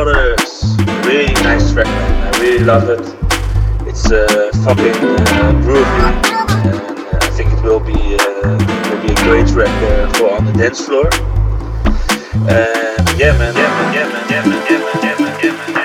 Really nice track, man. I really love it. It's uh, fucking uh, groovy, and uh, I think it will be uh, will be a great track uh, for on the dance floor. And yeah, man, yeah, man, yeah, man, yeah, man, yeah, man, yeah, man, yeah, man.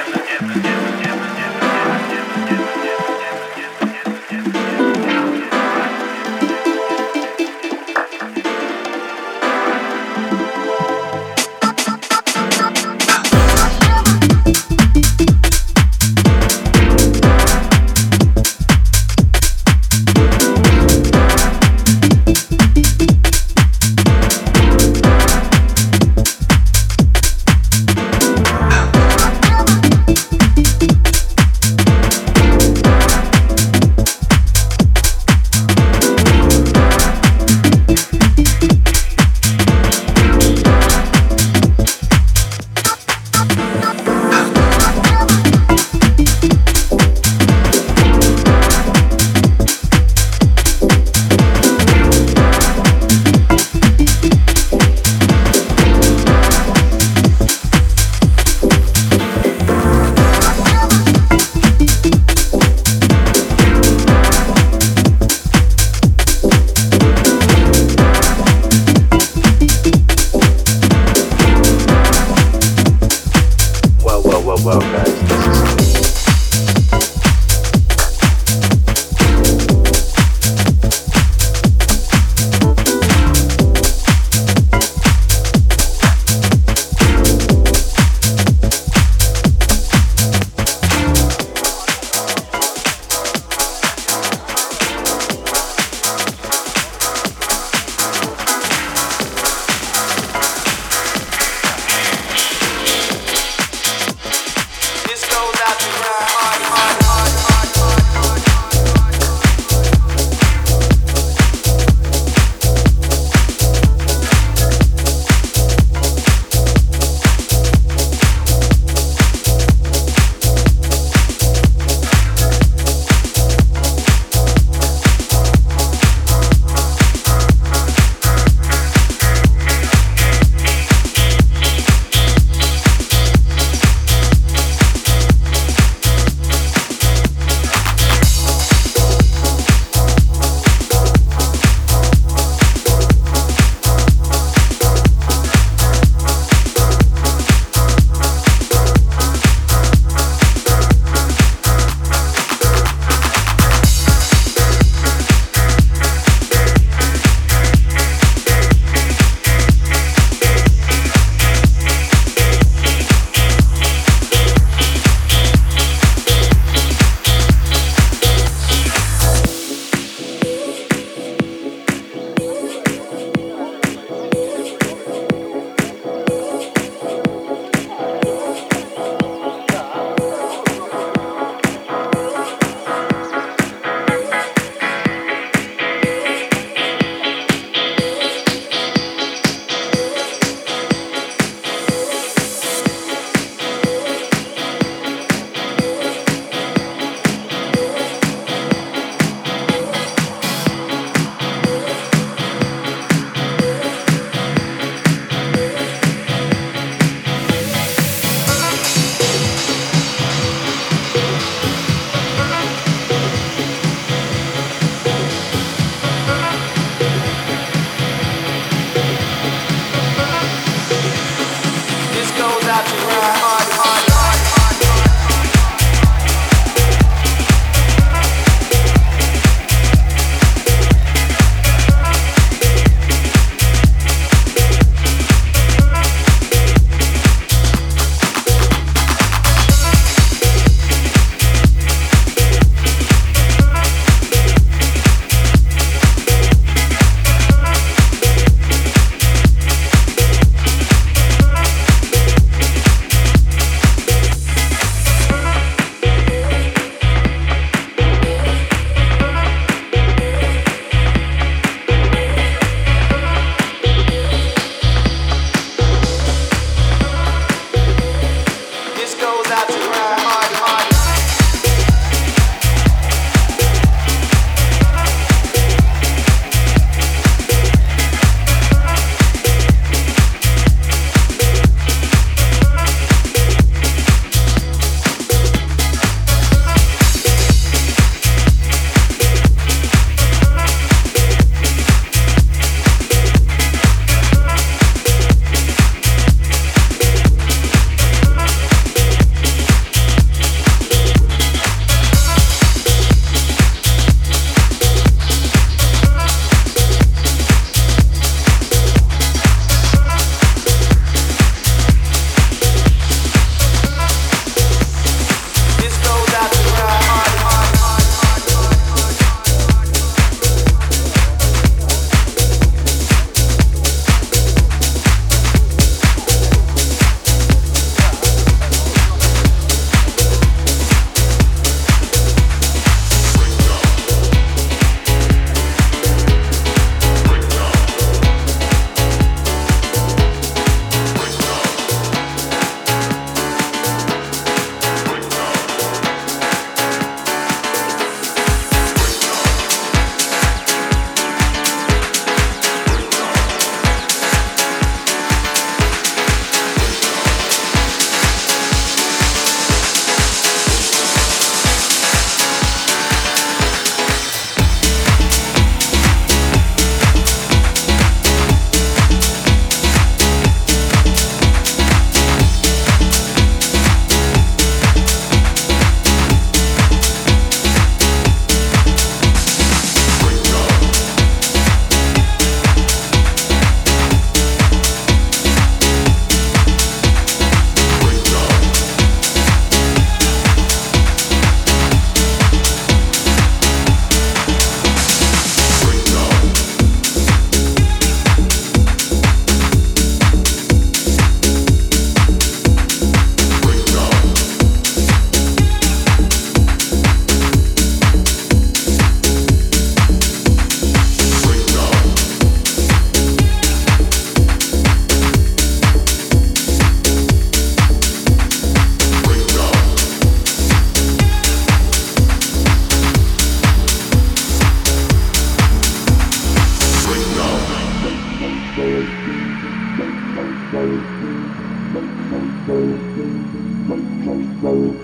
Make some soap.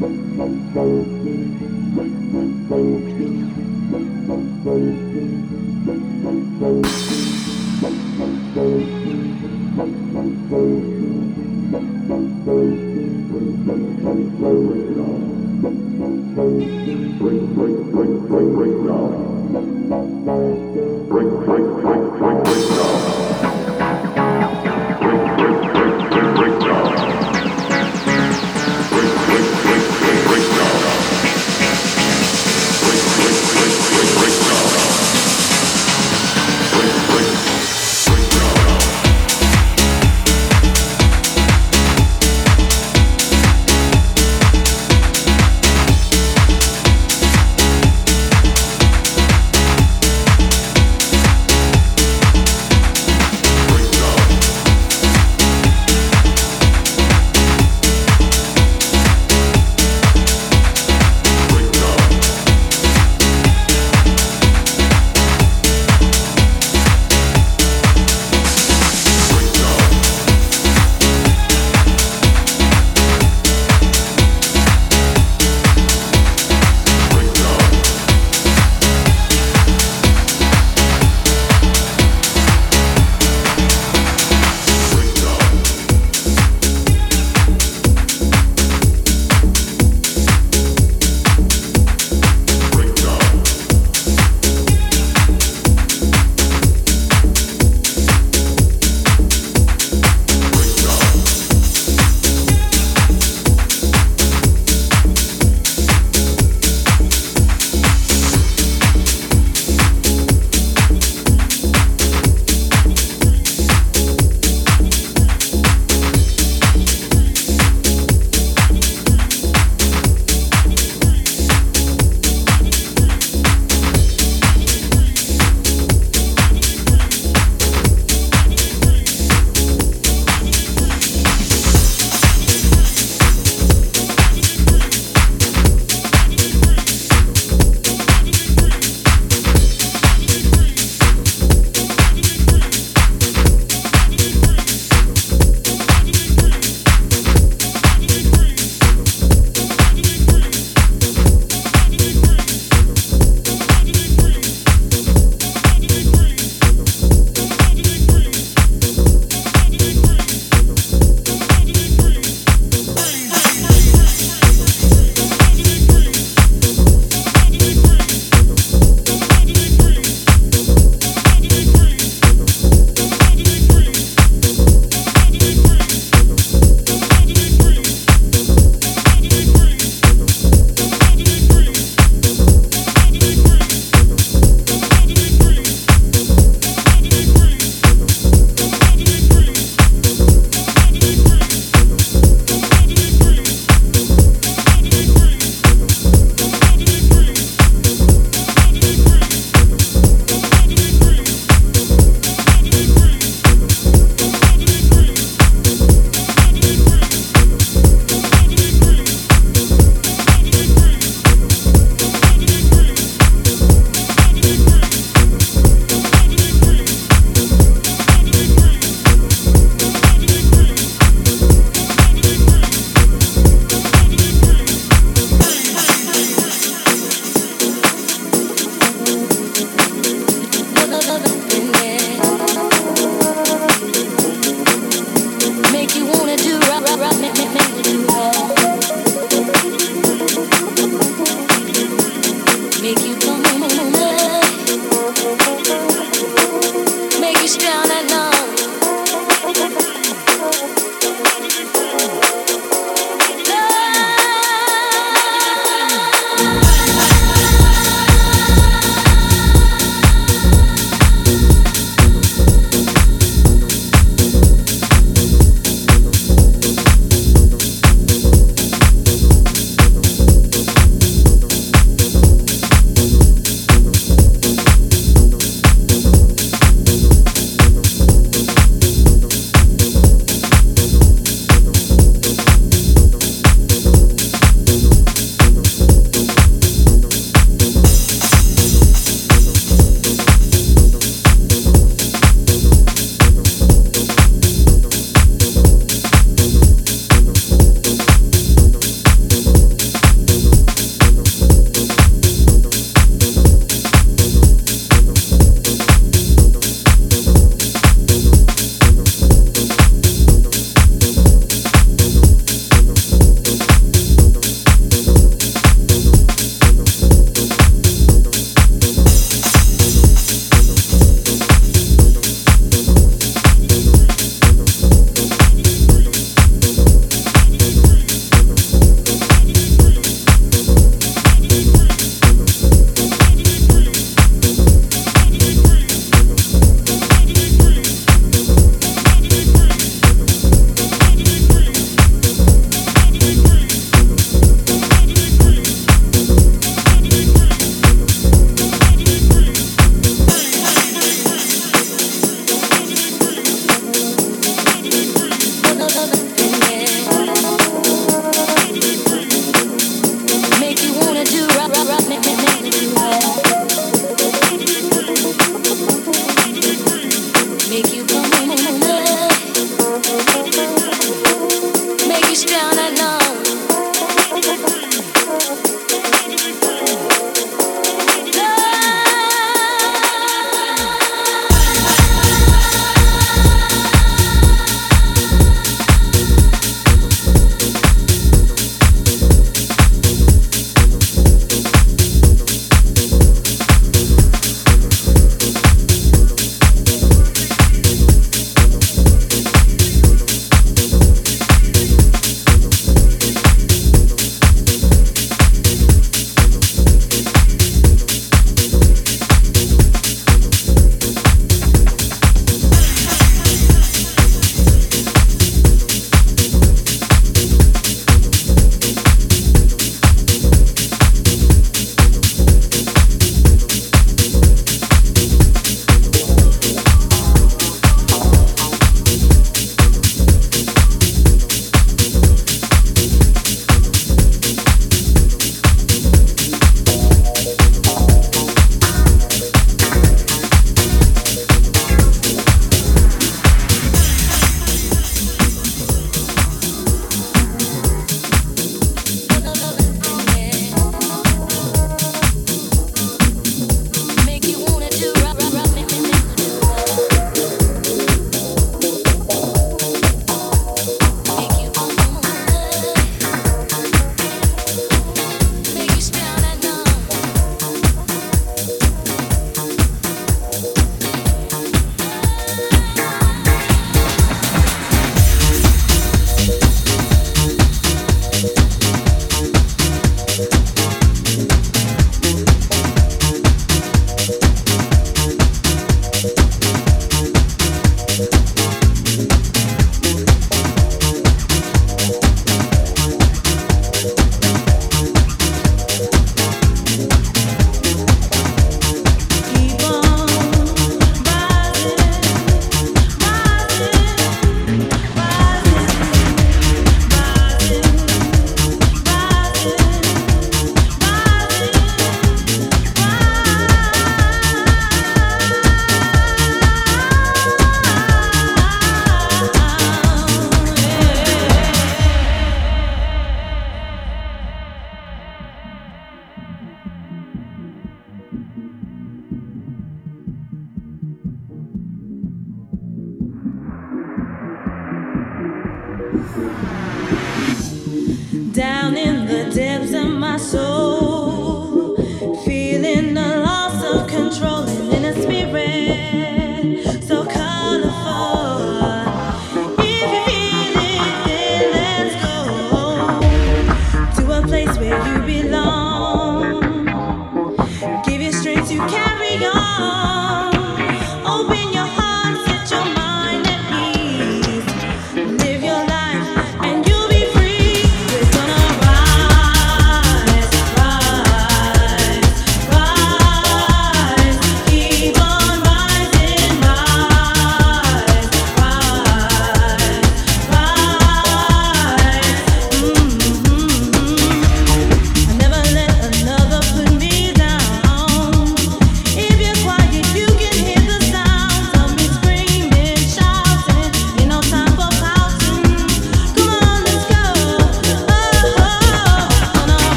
Make some soap. Make some soap.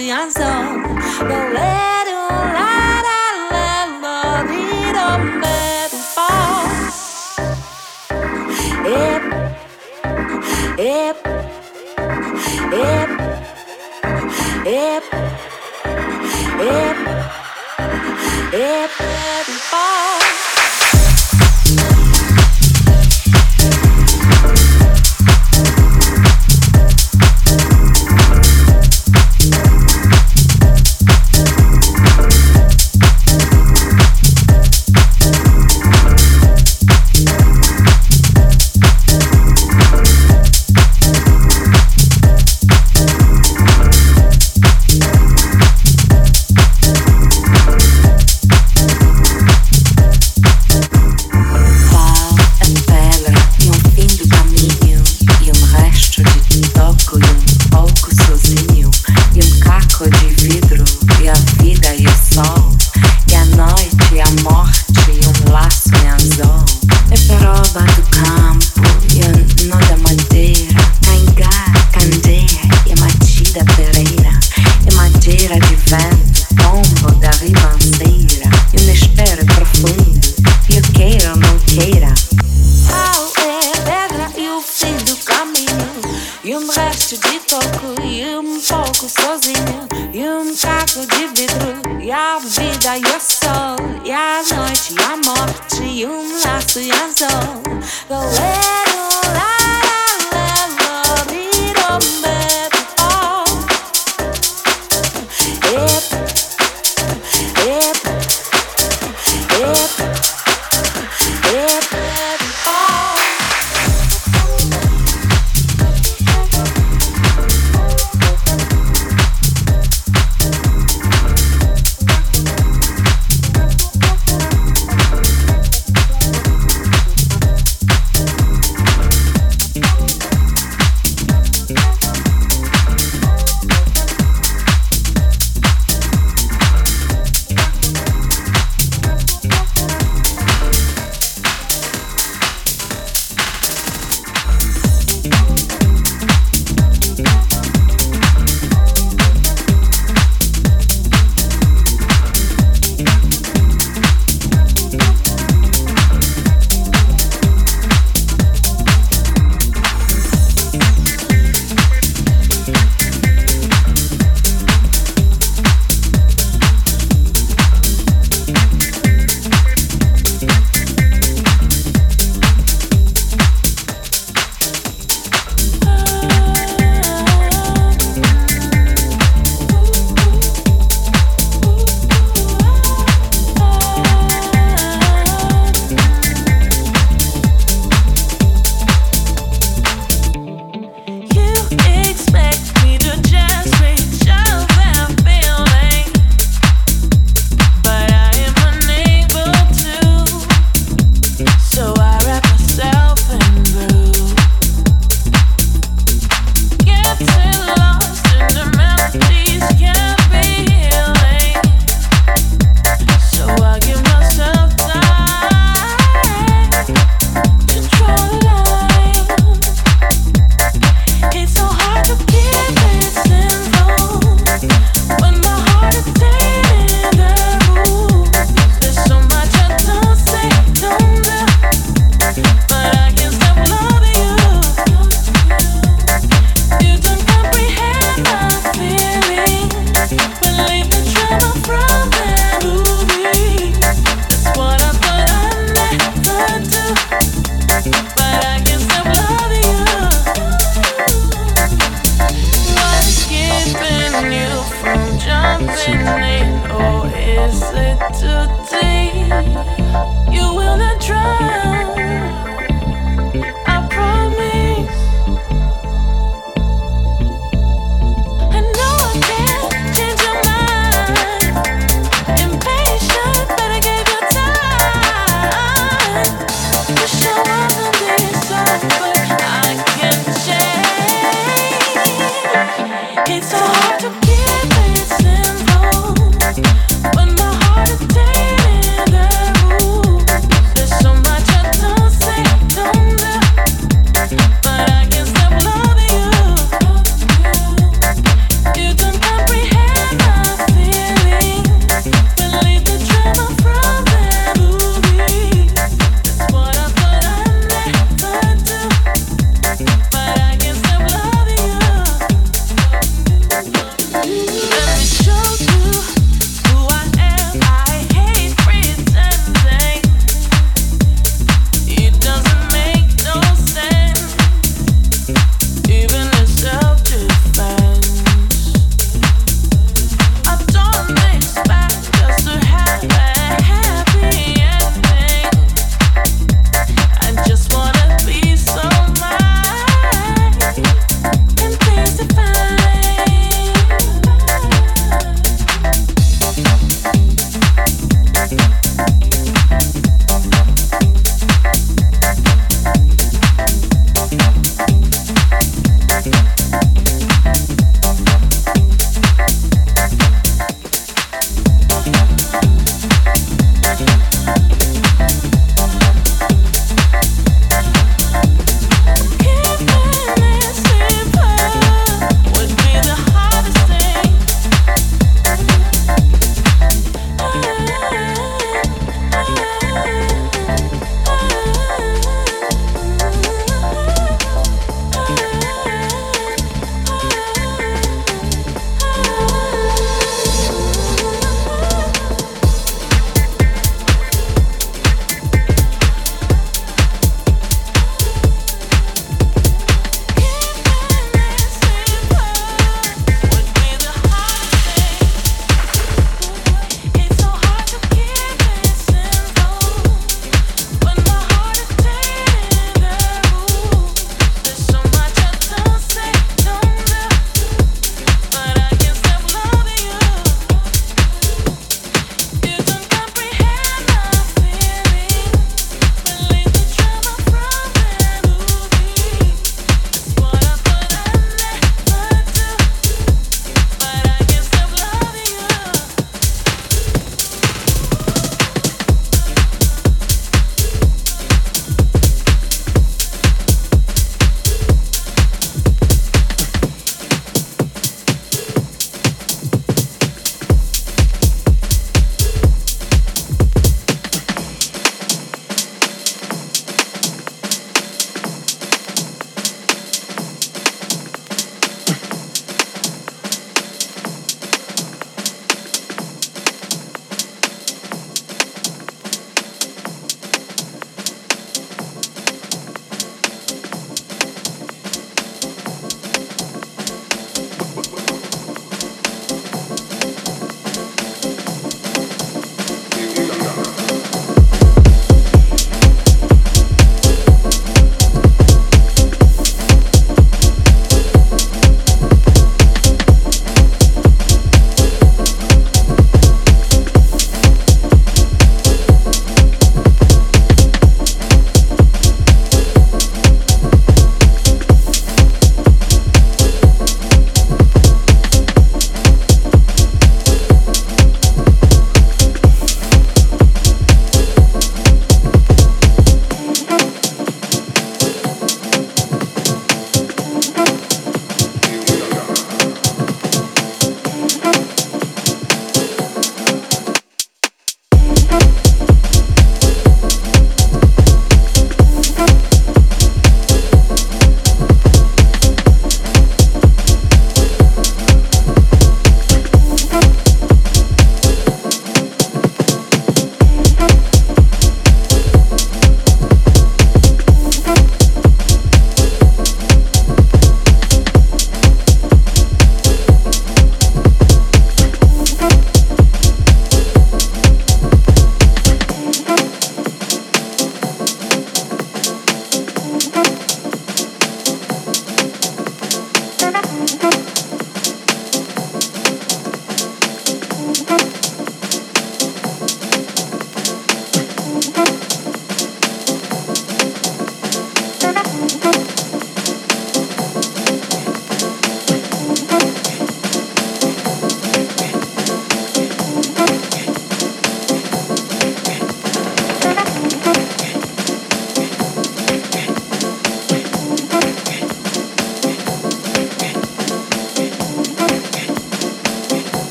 se.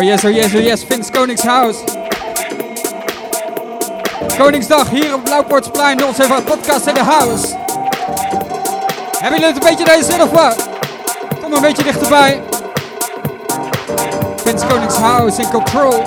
Oh yes, oh yes, oh yes, Vince Koningshuis. Koningsdag hier op Blauwpoortsplein, onze podcast in de house. Hebben jullie het een beetje deze zin of wat? Kom een beetje dichterbij. Vince Koningshuis in control.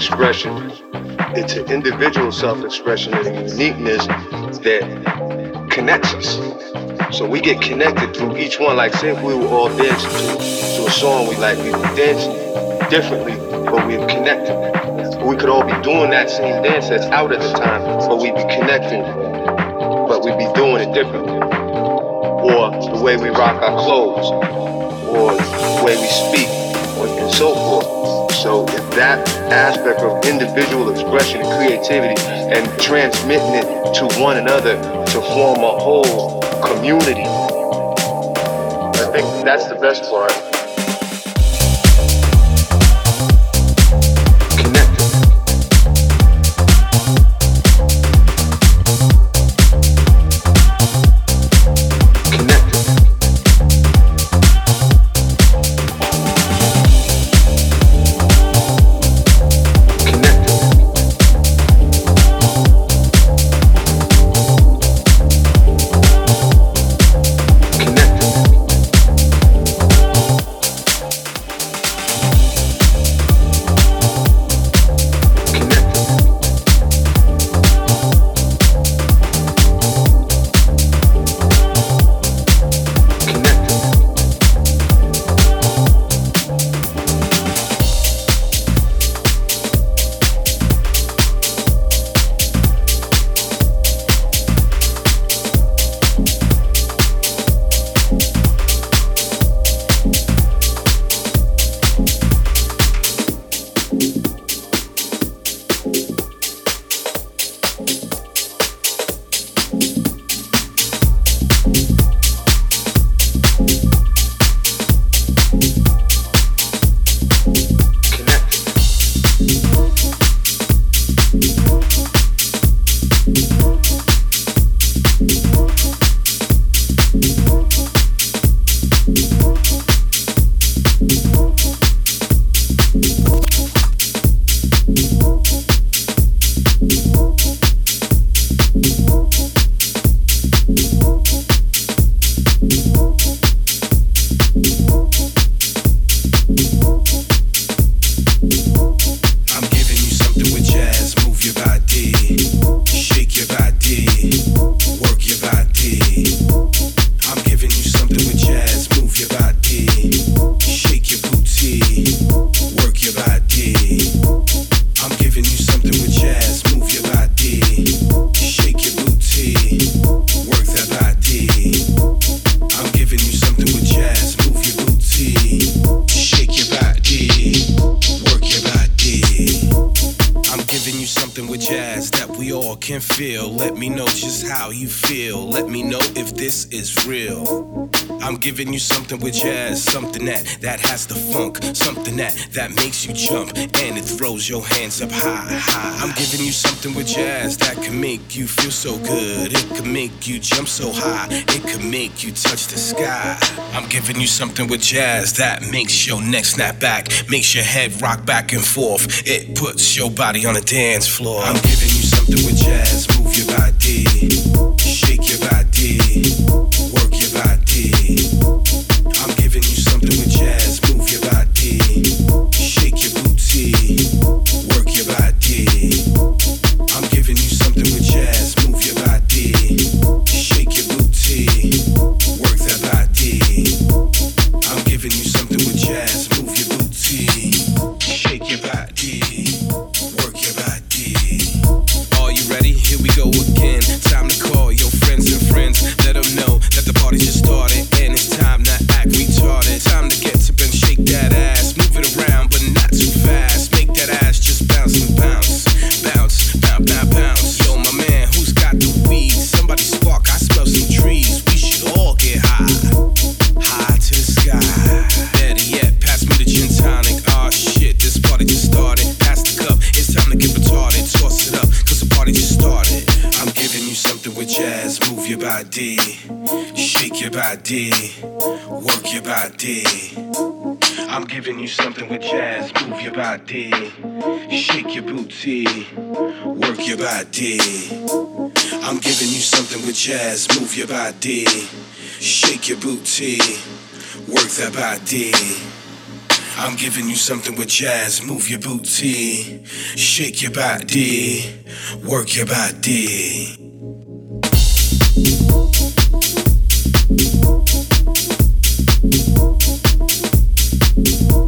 Self-expression. It's an individual self-expression and a uniqueness that connects us. So we get connected through each one. Like say if we were all dancing to, to a song we like, we would dance differently, but we're connected. We could all be doing that same dance that's out at the time, but we'd be connecting, but we'd be doing it differently. Or the way we rock our clothes, or the way we speak, So if that aspect of individual expression and creativity and transmitting it to one another to form a whole community, I think that's the best part. Giving you something with jazz, something that that has the funk, something that that makes you jump and it throws your hands up high, high. I'm giving you something with jazz that can make you feel so good. It can make you jump so high. It can make you touch the sky. I'm giving you something with jazz that makes your neck snap back, makes your head rock back and forth. It puts your body on a dance floor. I'm giving you something with jazz. Move your body, giving you something with jazz. Move your body, shake your booty, work your body. I'm giving you something with jazz. Move your body, shake your booty, work that body. I'm giving you something with jazz. Move your booty, shake your body, work your body. Thank you. Thank you.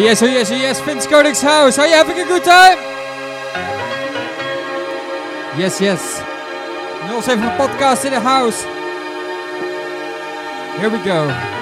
Yes, oh yes, oh yes, Finn's Koningshouse. Are you having a good time? Yes, yes. 07 podcast in the house. Here we go.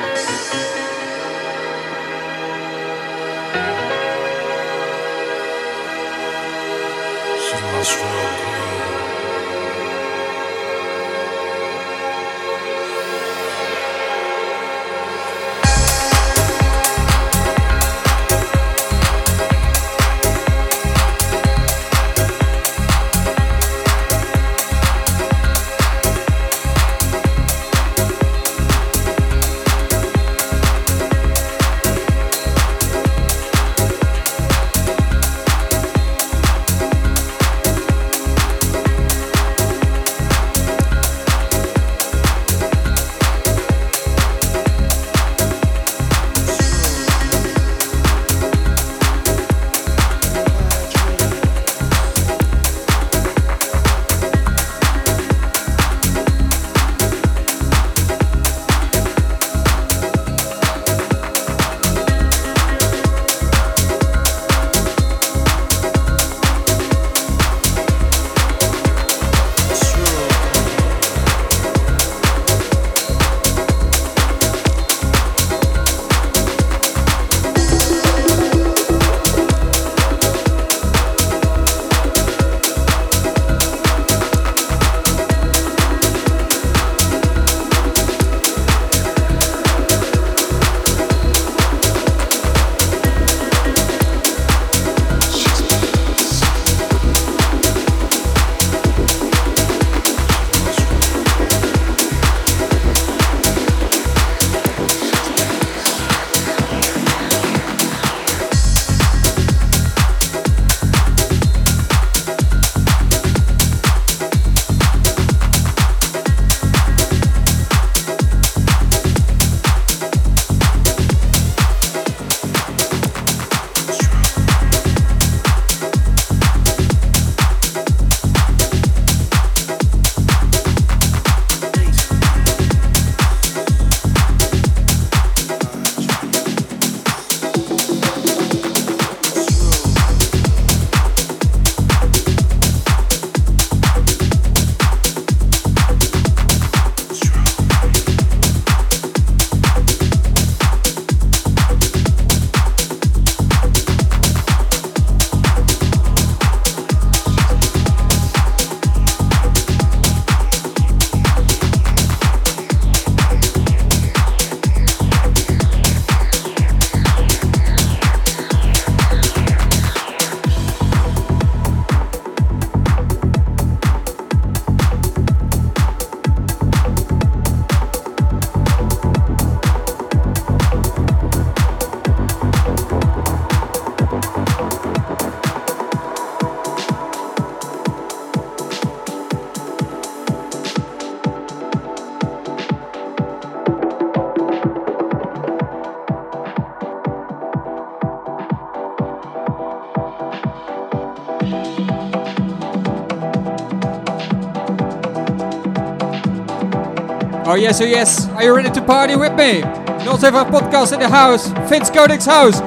Oh, yes, oh yes. Are you ready to party with me? Not podcast in the house. Finn's Koningshouse.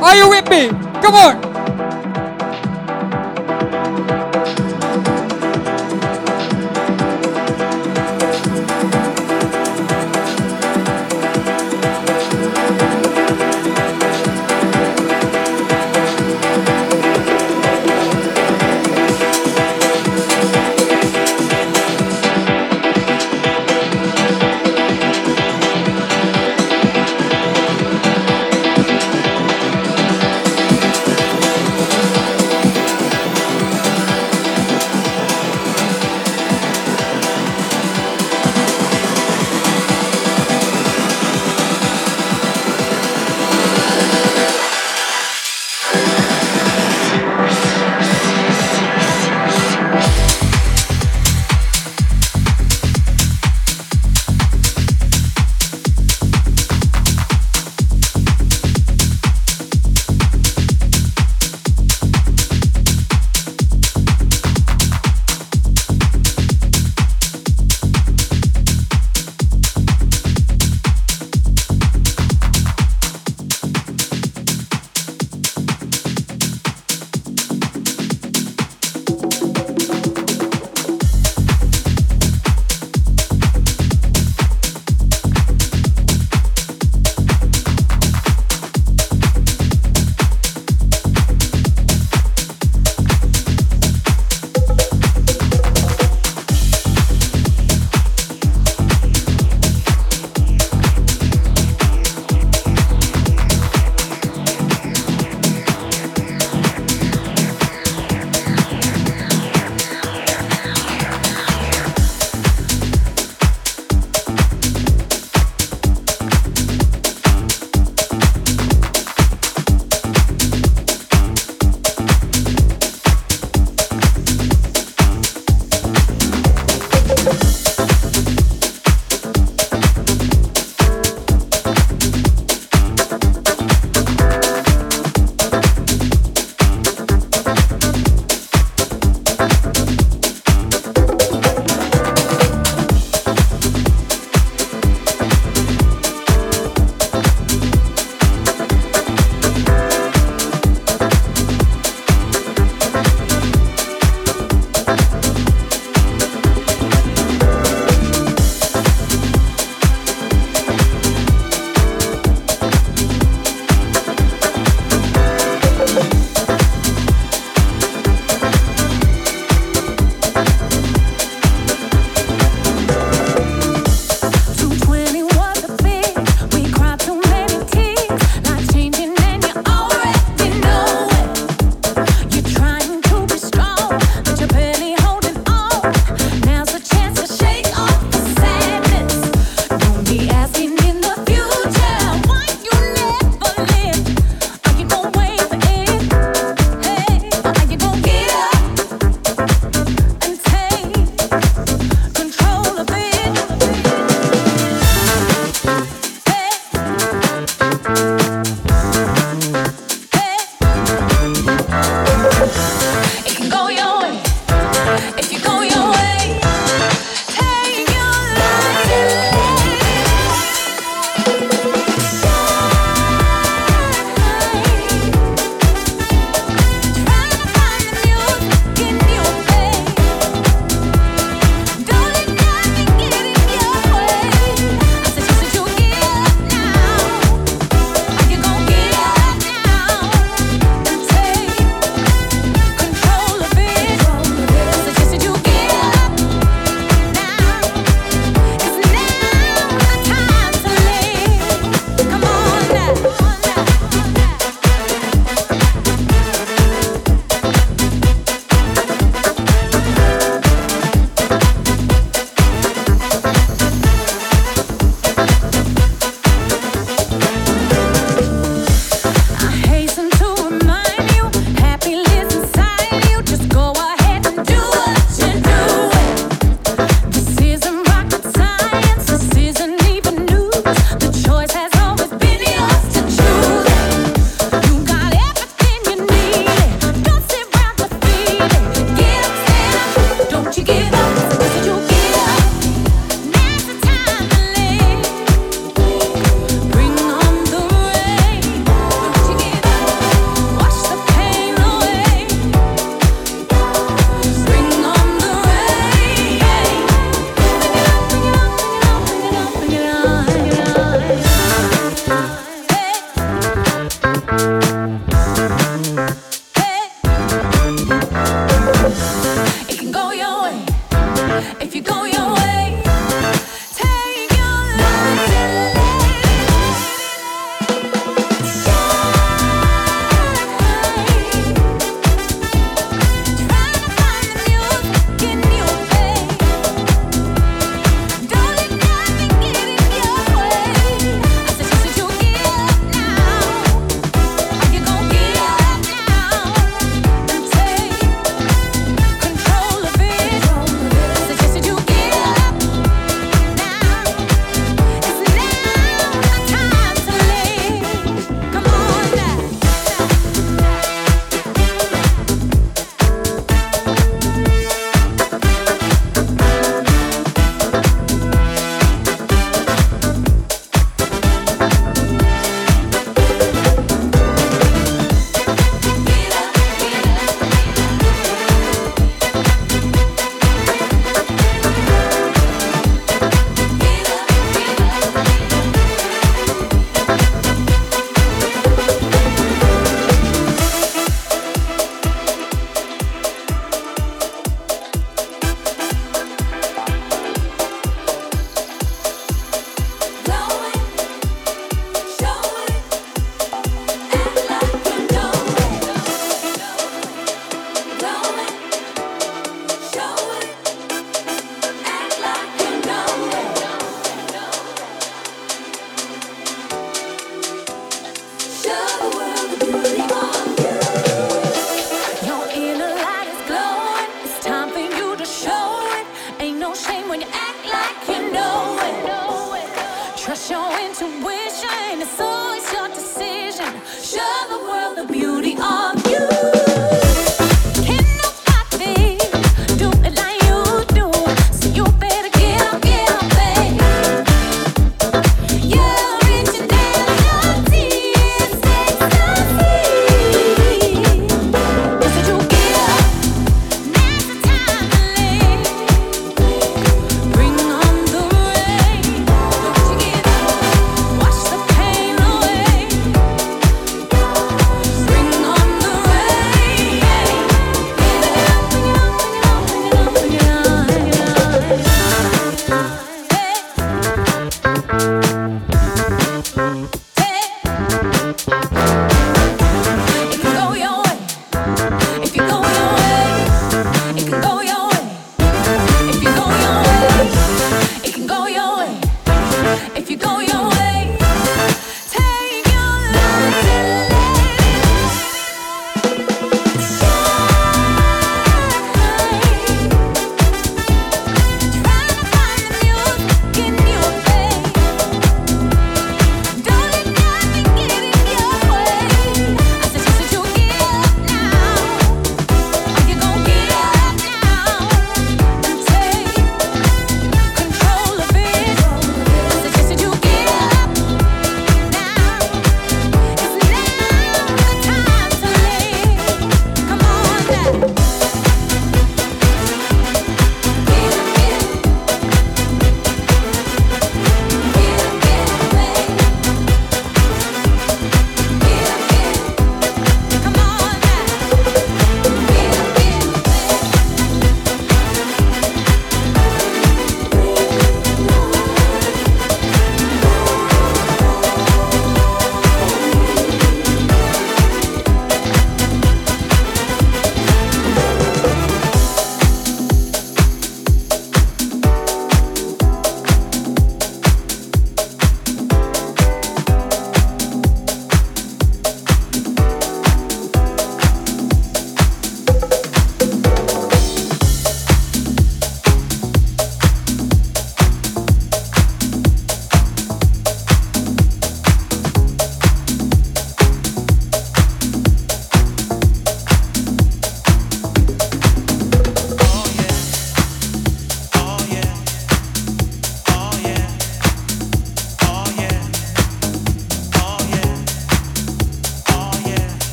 Are you with me? Come on.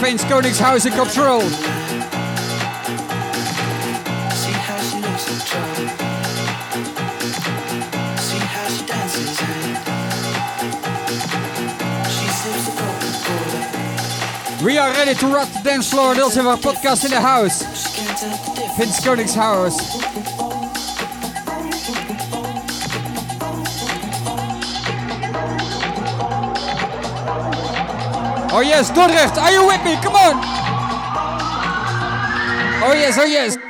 Finch, Koningshuizen Control. We are ready to rock the dance floor. Those of our podcast in the house. Finn's Koningshouse. Oh yes, Dordrecht, are you with me? Come on. Oh yes, oh yes.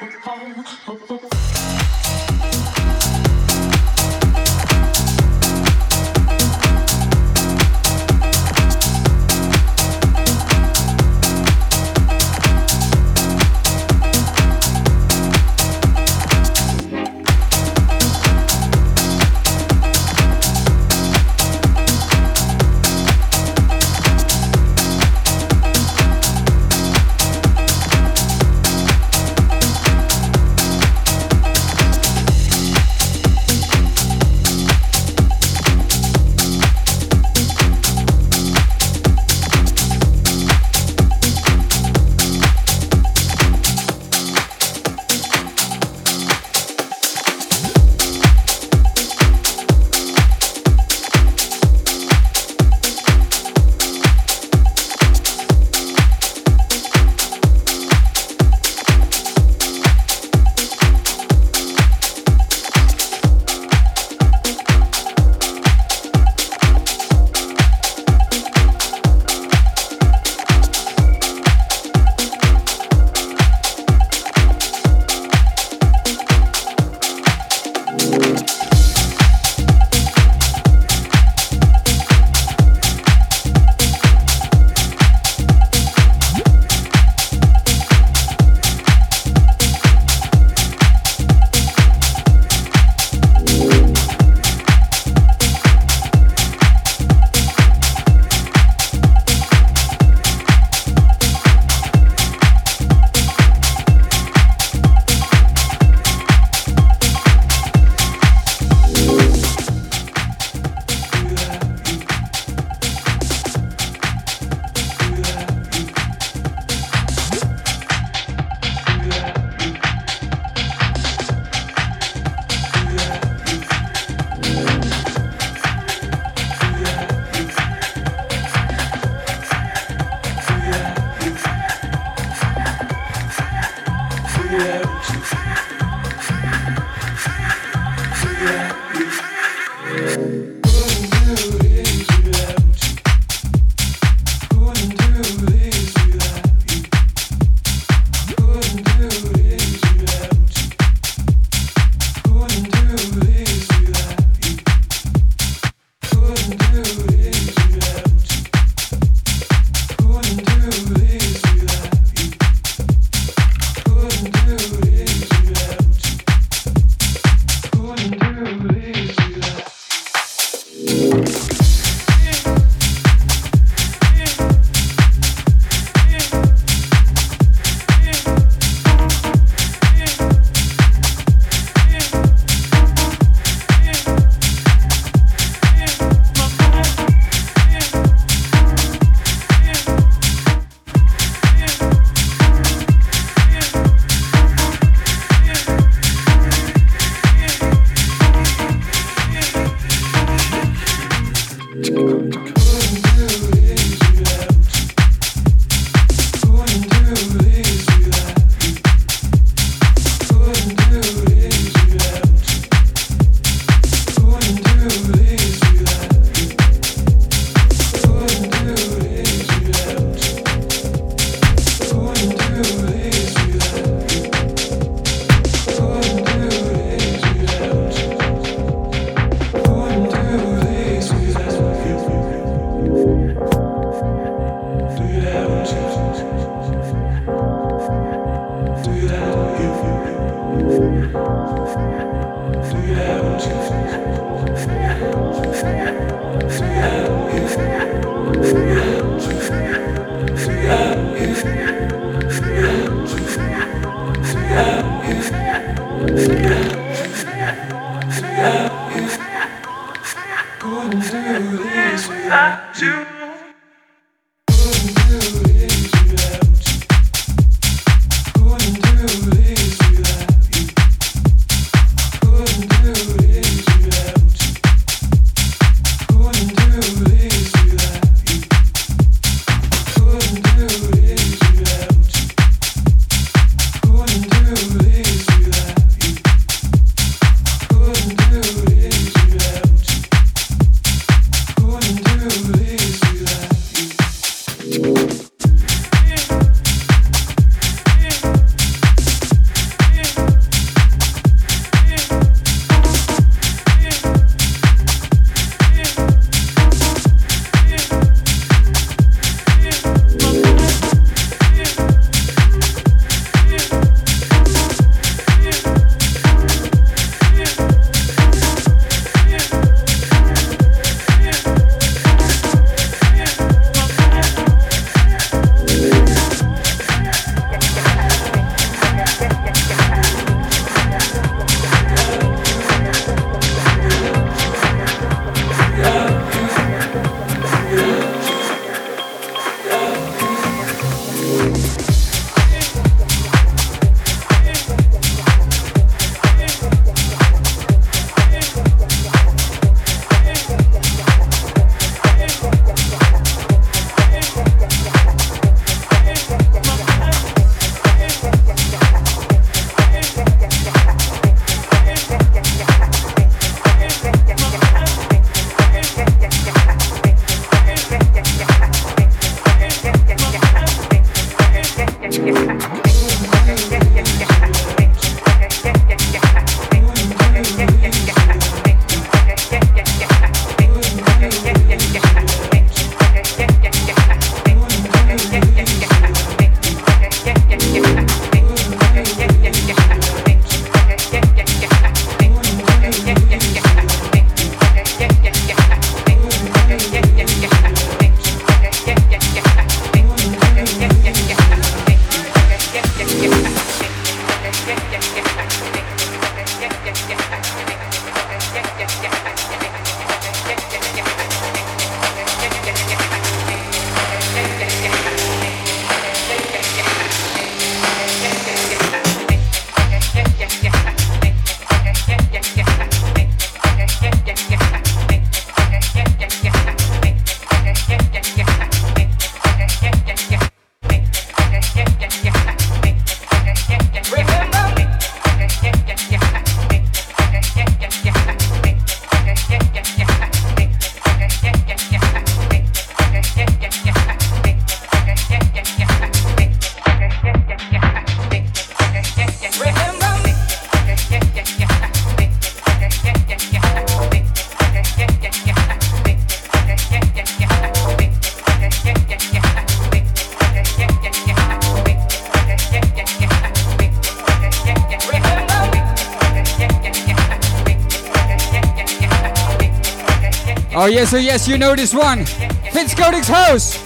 Yes, you know this one. Vince Codex House.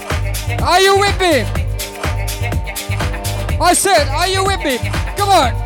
Are you with me? I said, are you with me? Come on.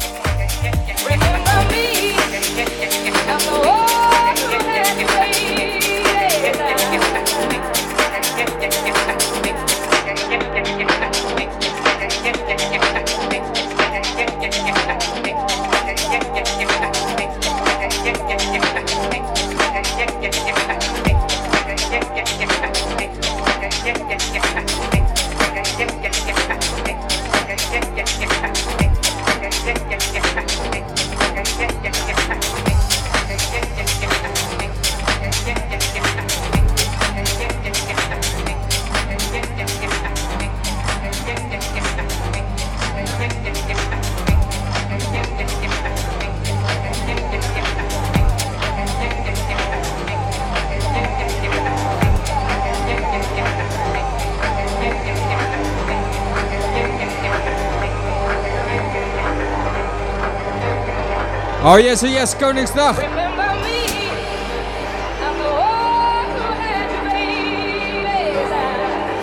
Oh yes, oh yes, Koningsdag.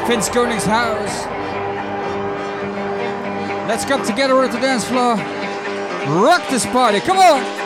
Finn's Koningshouse. Let's come together at the dance floor. Rock this party, come on!